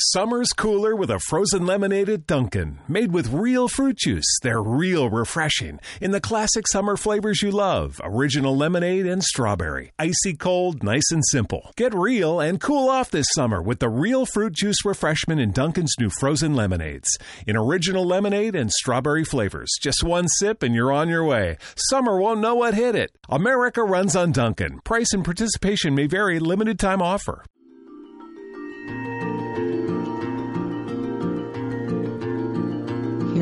Summer's cooler with a frozen lemonade at Dunkin', made with real fruit juice. They're real refreshing in the classic summer flavors you love original lemonade and strawberry. Icy cold, nice and simple. Get real and cool off this summer with the real fruit juice refreshment in Dunkin's new frozen lemonades. In original lemonade and strawberry flavors. Just one sip and you're on your way. Summer won't know what hit it. America runs on Dunkin'. Price and participation may vary, limited time offer.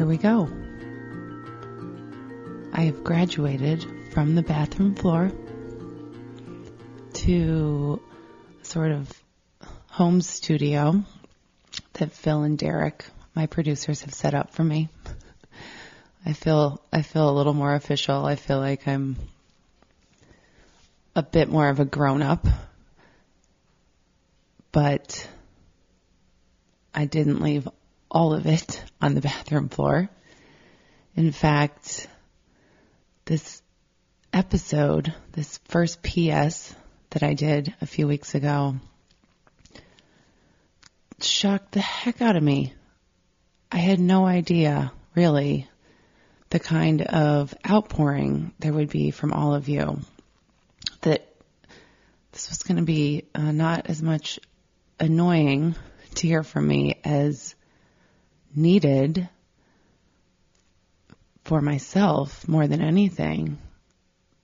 Here we go. I have graduated from the bathroom floor to sort of home studio that Phil and Derek, my producers, have set up for me. I feel I feel a little more official. I feel like I'm a bit more of a grown up. But I didn't leave all of it on the bathroom floor. In fact, this episode, this first PS that I did a few weeks ago, shocked the heck out of me. I had no idea, really, the kind of outpouring there would be from all of you. That this was going to be uh, not as much annoying to hear from me as needed for myself more than anything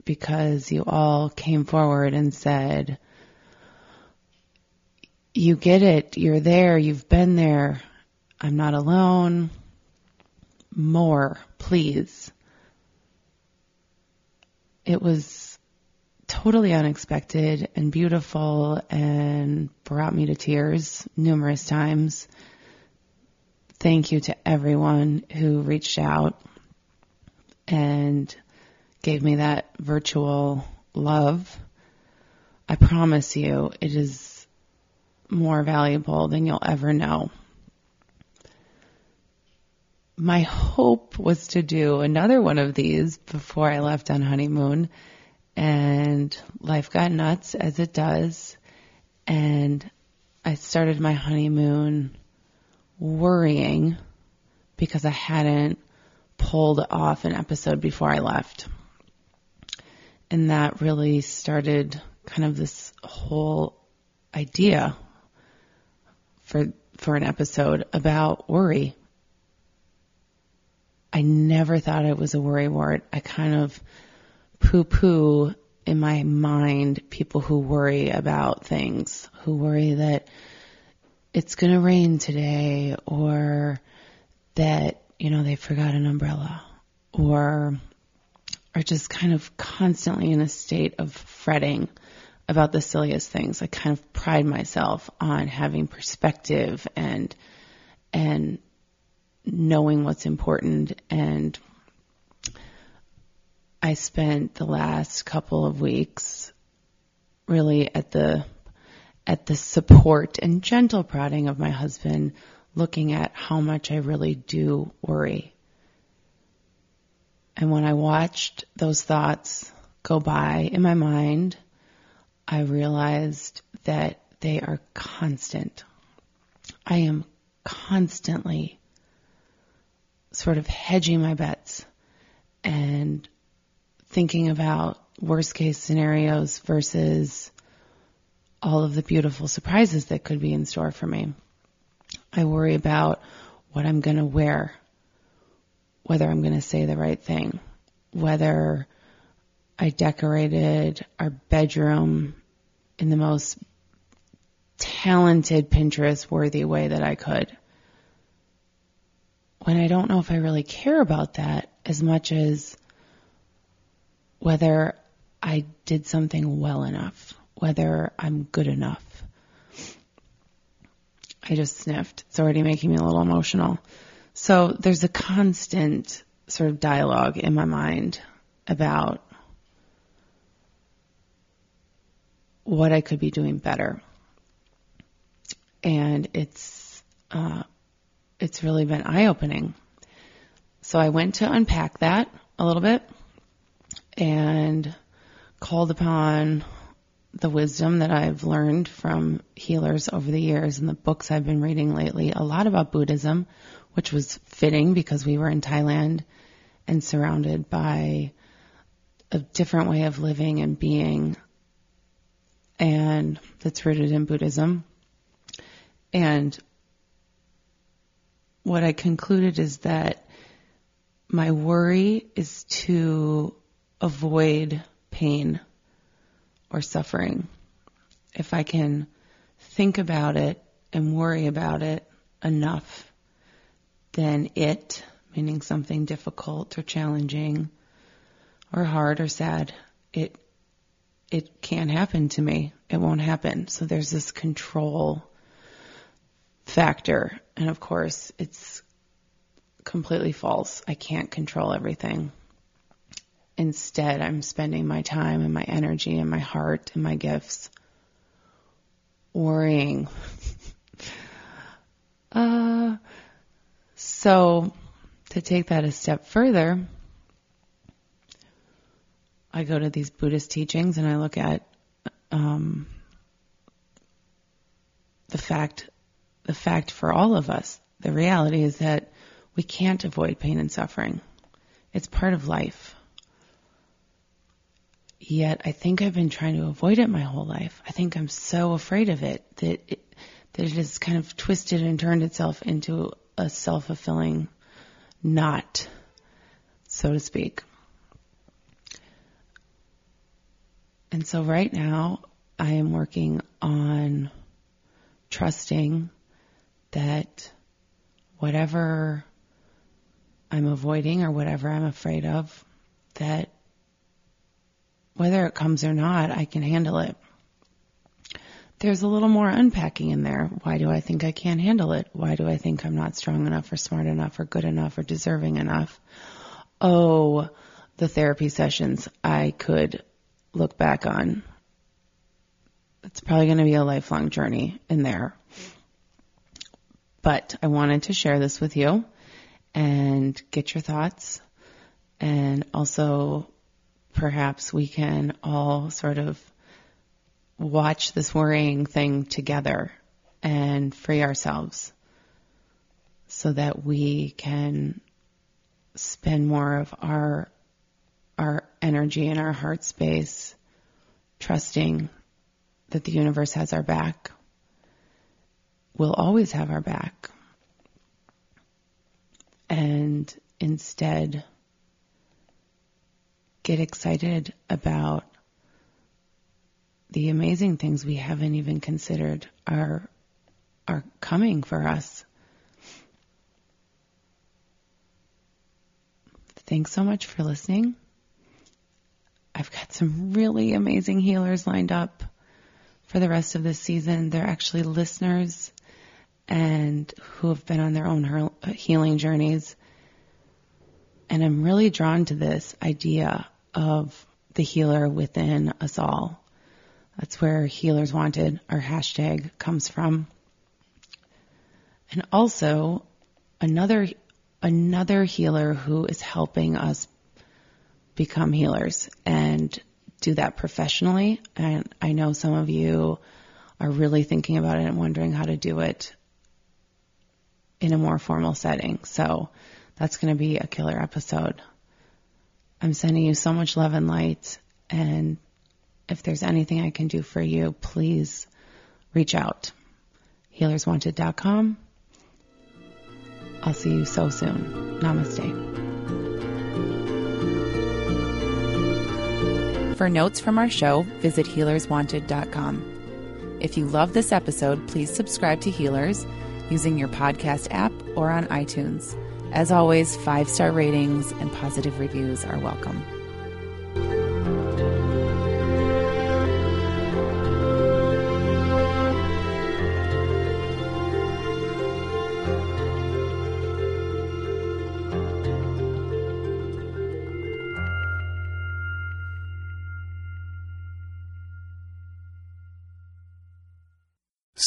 because you all came forward and said, You get it. You're there. You've been there. I'm not alone. More, please. It was totally unexpected and beautiful and brought me to tears numerous times thank you to everyone who reached out and gave me that virtual love. I promise you it is more valuable than you'll ever know. My hope was to do another one of these before I left on honeymoon and life got nuts as it does and I started my honeymoon worrying because I hadn't pulled off an episode before I left. And that really started kind of this whole idea for for an episode about worry. I never thought it was a worry word. I kind of poo poo in my mind people who worry about things, who worry that it's going to rain today or that, you know, they forgot an umbrella or are just kind of constantly in a state of fretting about the silliest things. I kind of pride myself on having perspective and, and knowing what's important. And I spent the last couple of weeks really at the at the support and gentle prodding of my husband, looking at how much I really do worry. And when I watched those thoughts go by in my mind, I realized that they are constant. I am constantly sort of hedging my bets and thinking about worst case scenarios versus all of the beautiful surprises that could be in store for me. I worry about what I'm going to wear, whether I'm going to say the right thing, whether I decorated our bedroom in the most talented Pinterest worthy way that I could. When I don't know if I really care about that as much as whether I did something well enough whether I'm good enough. I just sniffed. It's already making me a little emotional. So there's a constant sort of dialogue in my mind about what I could be doing better. And it's, uh, it's really been eye opening. So I went to unpack that a little bit and called upon the wisdom that I've learned from healers over the years and the books I've been reading lately, a lot about Buddhism, which was fitting because we were in Thailand and surrounded by a different way of living and being and that's rooted in Buddhism. And what I concluded is that my worry is to avoid pain or suffering. If I can think about it and worry about it enough, then it, meaning something difficult or challenging or hard or sad, it it can't happen to me. It won't happen. So there's this control factor. And of course, it's completely false. I can't control everything. Instead, I'm spending my time and my energy and my heart and my gifts worrying. uh, so to take that a step further, I go to these Buddhist teachings and I look at um, the fact, the fact for all of us. The reality is that we can't avoid pain and suffering. It's part of life. Yet I think I've been trying to avoid it my whole life. I think I'm so afraid of it that it, that it has kind of twisted and turned itself into a self-fulfilling knot, so to speak. And so right now I am working on trusting that whatever I'm avoiding or whatever I'm afraid of, that whether it comes or not, I can handle it. There's a little more unpacking in there. Why do I think I can't handle it? Why do I think I'm not strong enough or smart enough or good enough or deserving enough? Oh, the therapy sessions I could look back on. It's probably going to be a lifelong journey in there. But I wanted to share this with you and get your thoughts. And also, perhaps we can all sort of watch this worrying thing together and free ourselves so that we can spend more of our our energy and our heart space, trusting that the universe has our back, will always have our back. And instead, get excited about the amazing things we haven't even considered are are coming for us. Thanks so much for listening. I've got some really amazing healers lined up for the rest of this season. They're actually listeners and who have been on their own uh, healing journeys. And I'm really drawn to this idea of the healer within us all. That's where Healers Wanted, our hashtag, comes from. And also another another healer who is helping us become healers and do that professionally. And I know some of you are really thinking about it and wondering how to do it in a more formal setting. So that's going to be a killer episode. I'm sending you so much love and light. And if there's anything I can do for you, please reach out. HealersWanted.com. I'll see you so soon. Namaste. For notes from our show, visit healerswanted.com. If you love this episode, please subscribe to Healers using your podcast app or on iTunes. As always, five star ratings and positive reviews are welcome.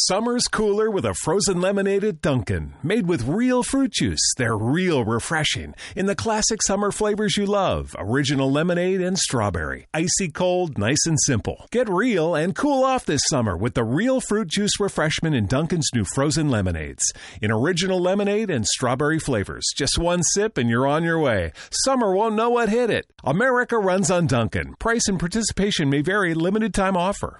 Summer's cooler with a frozen lemonade at Dunkin', made with real fruit juice. They're real refreshing in the classic summer flavors you love original lemonade and strawberry. Icy cold, nice and simple. Get real and cool off this summer with the real fruit juice refreshment in Dunkin's new frozen lemonades. In original lemonade and strawberry flavors. Just one sip and you're on your way. Summer won't know what hit it. America runs on Dunkin'. Price and participation may vary, limited time offer.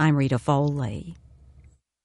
I'm Rita Foley.